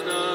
Krishna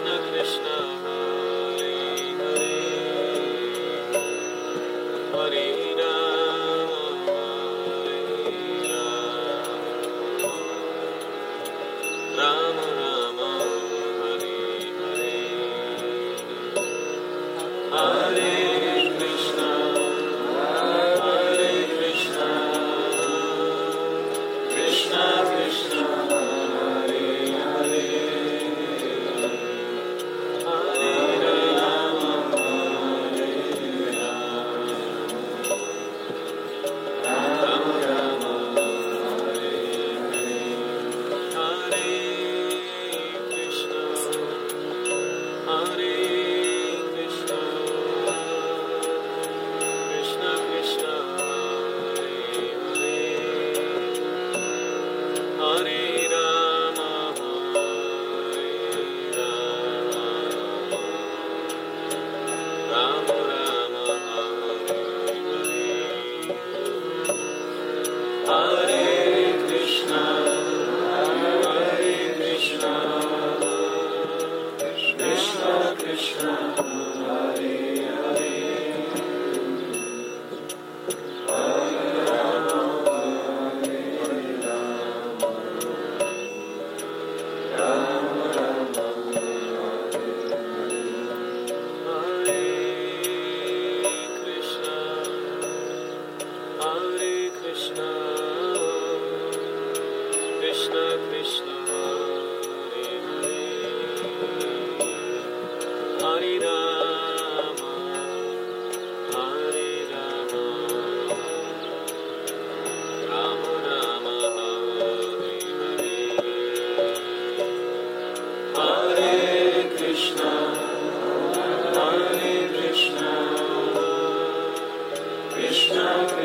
Krishna Krishna.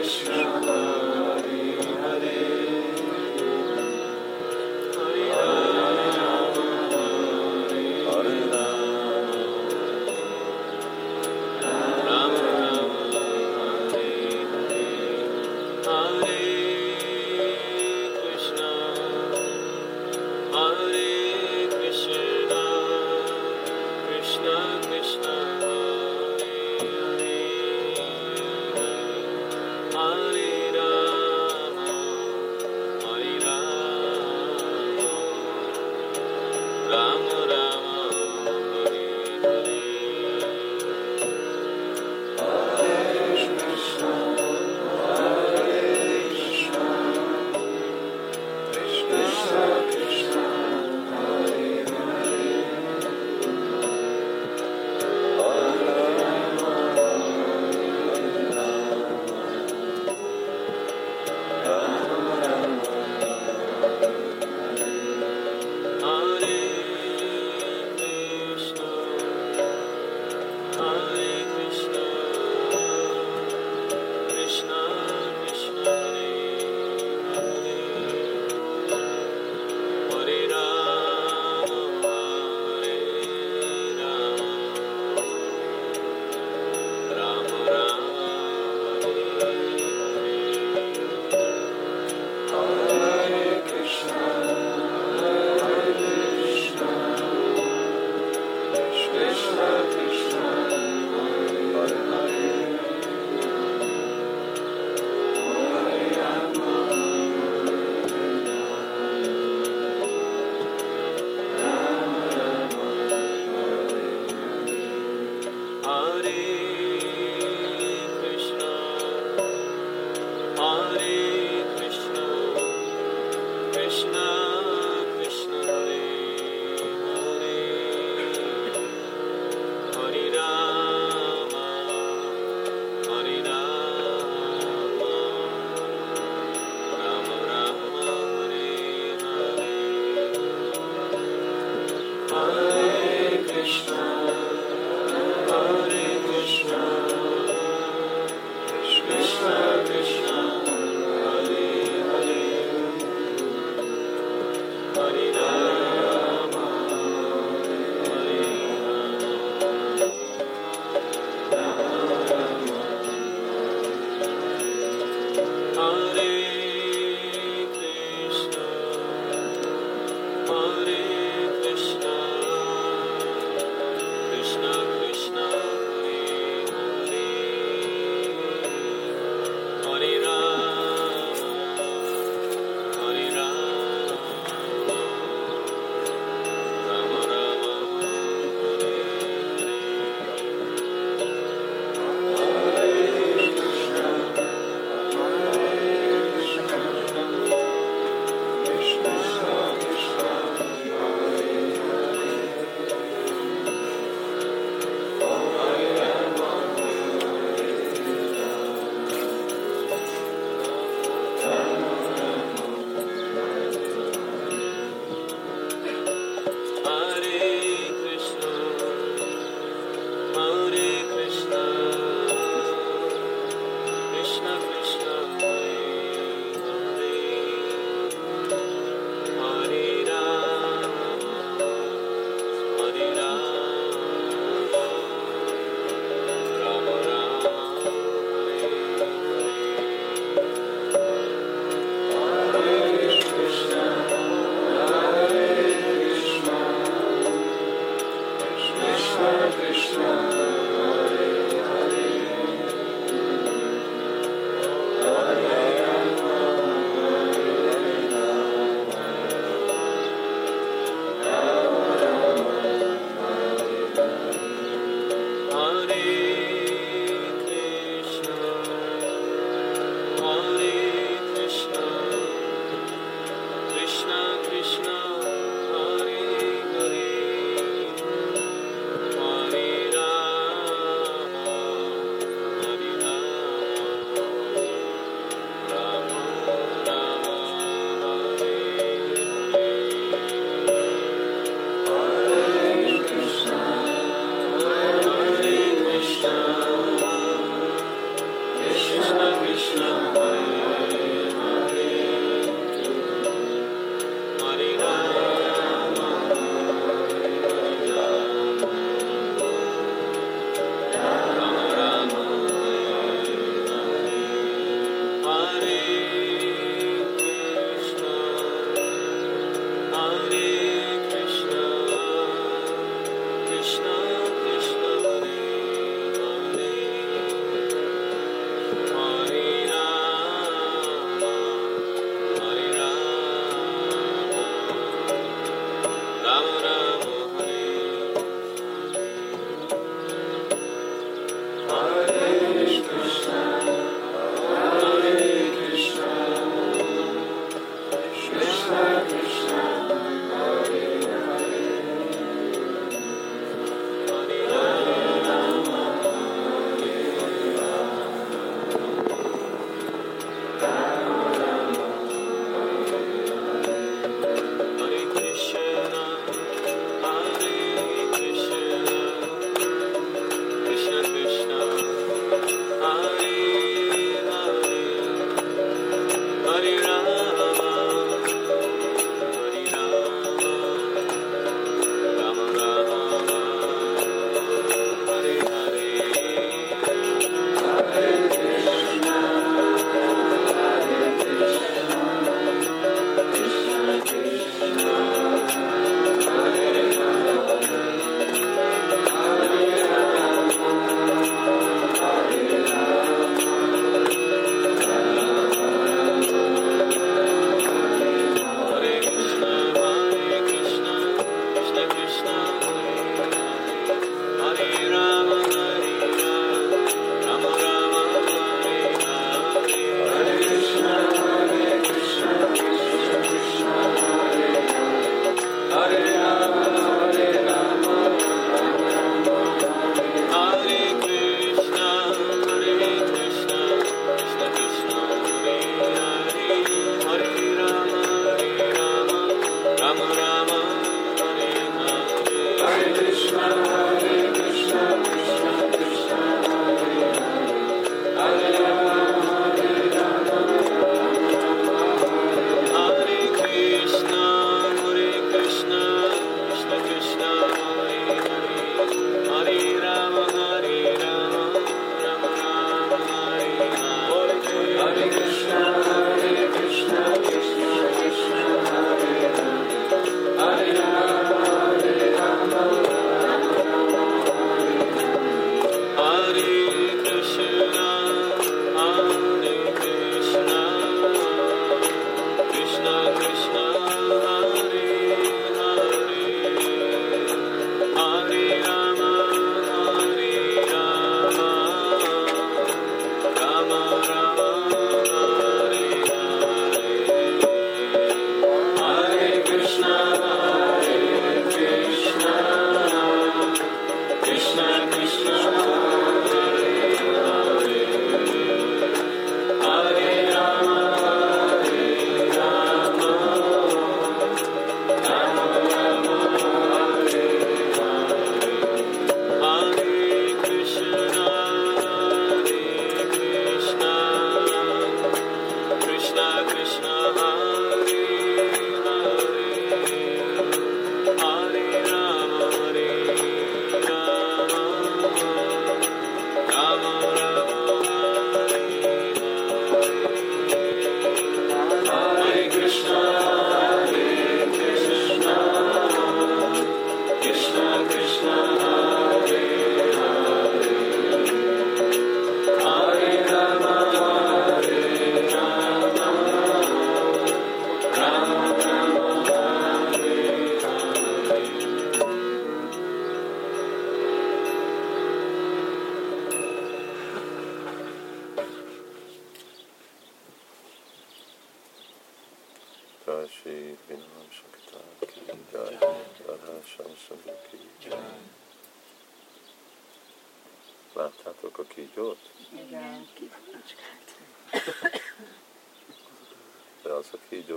Christmas.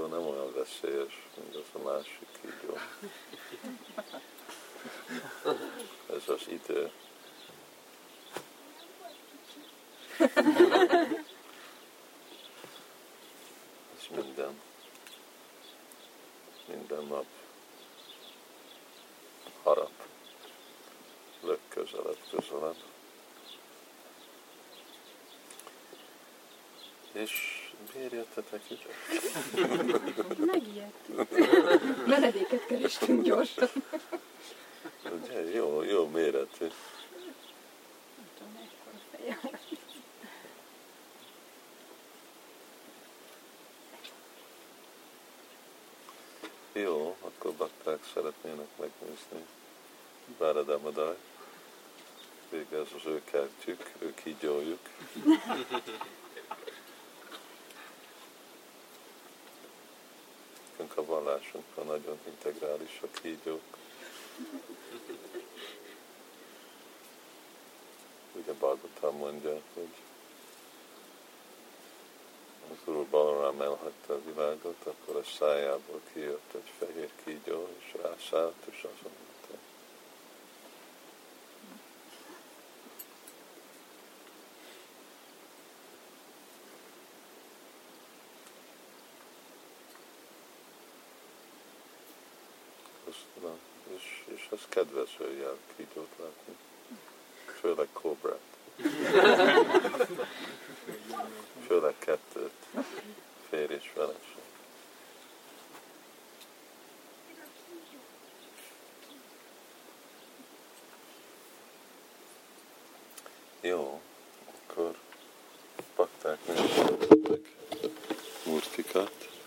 Nem olyan veszélyes, mint az a másik kígyó. Ez az idő. Ez minden. Minden nap harap. Legközelebb, közelebb. És miért jöttetek ide? Megijedtünk. Menedéket kerestünk gyorsan. Ugye, jó, jó méretű. Nem tudom, ekkora feje. Jó, akkor bakták szeretnének megnézni Báradámadály. Végül ez az ő kertjük, ő kígyójuk. Vallásunkban nagyon integrális a kígyók. Ugye Bhagavatam mondja, hogy az Úr Balarám elhagyta a világot, akkor a szájából kijött egy fehér kígyó, és rászállt, és azt Köszönöm. És, és ez kedvező jel kígyót látni. Főleg kobrát. Főleg kettőt. Férj és feleség.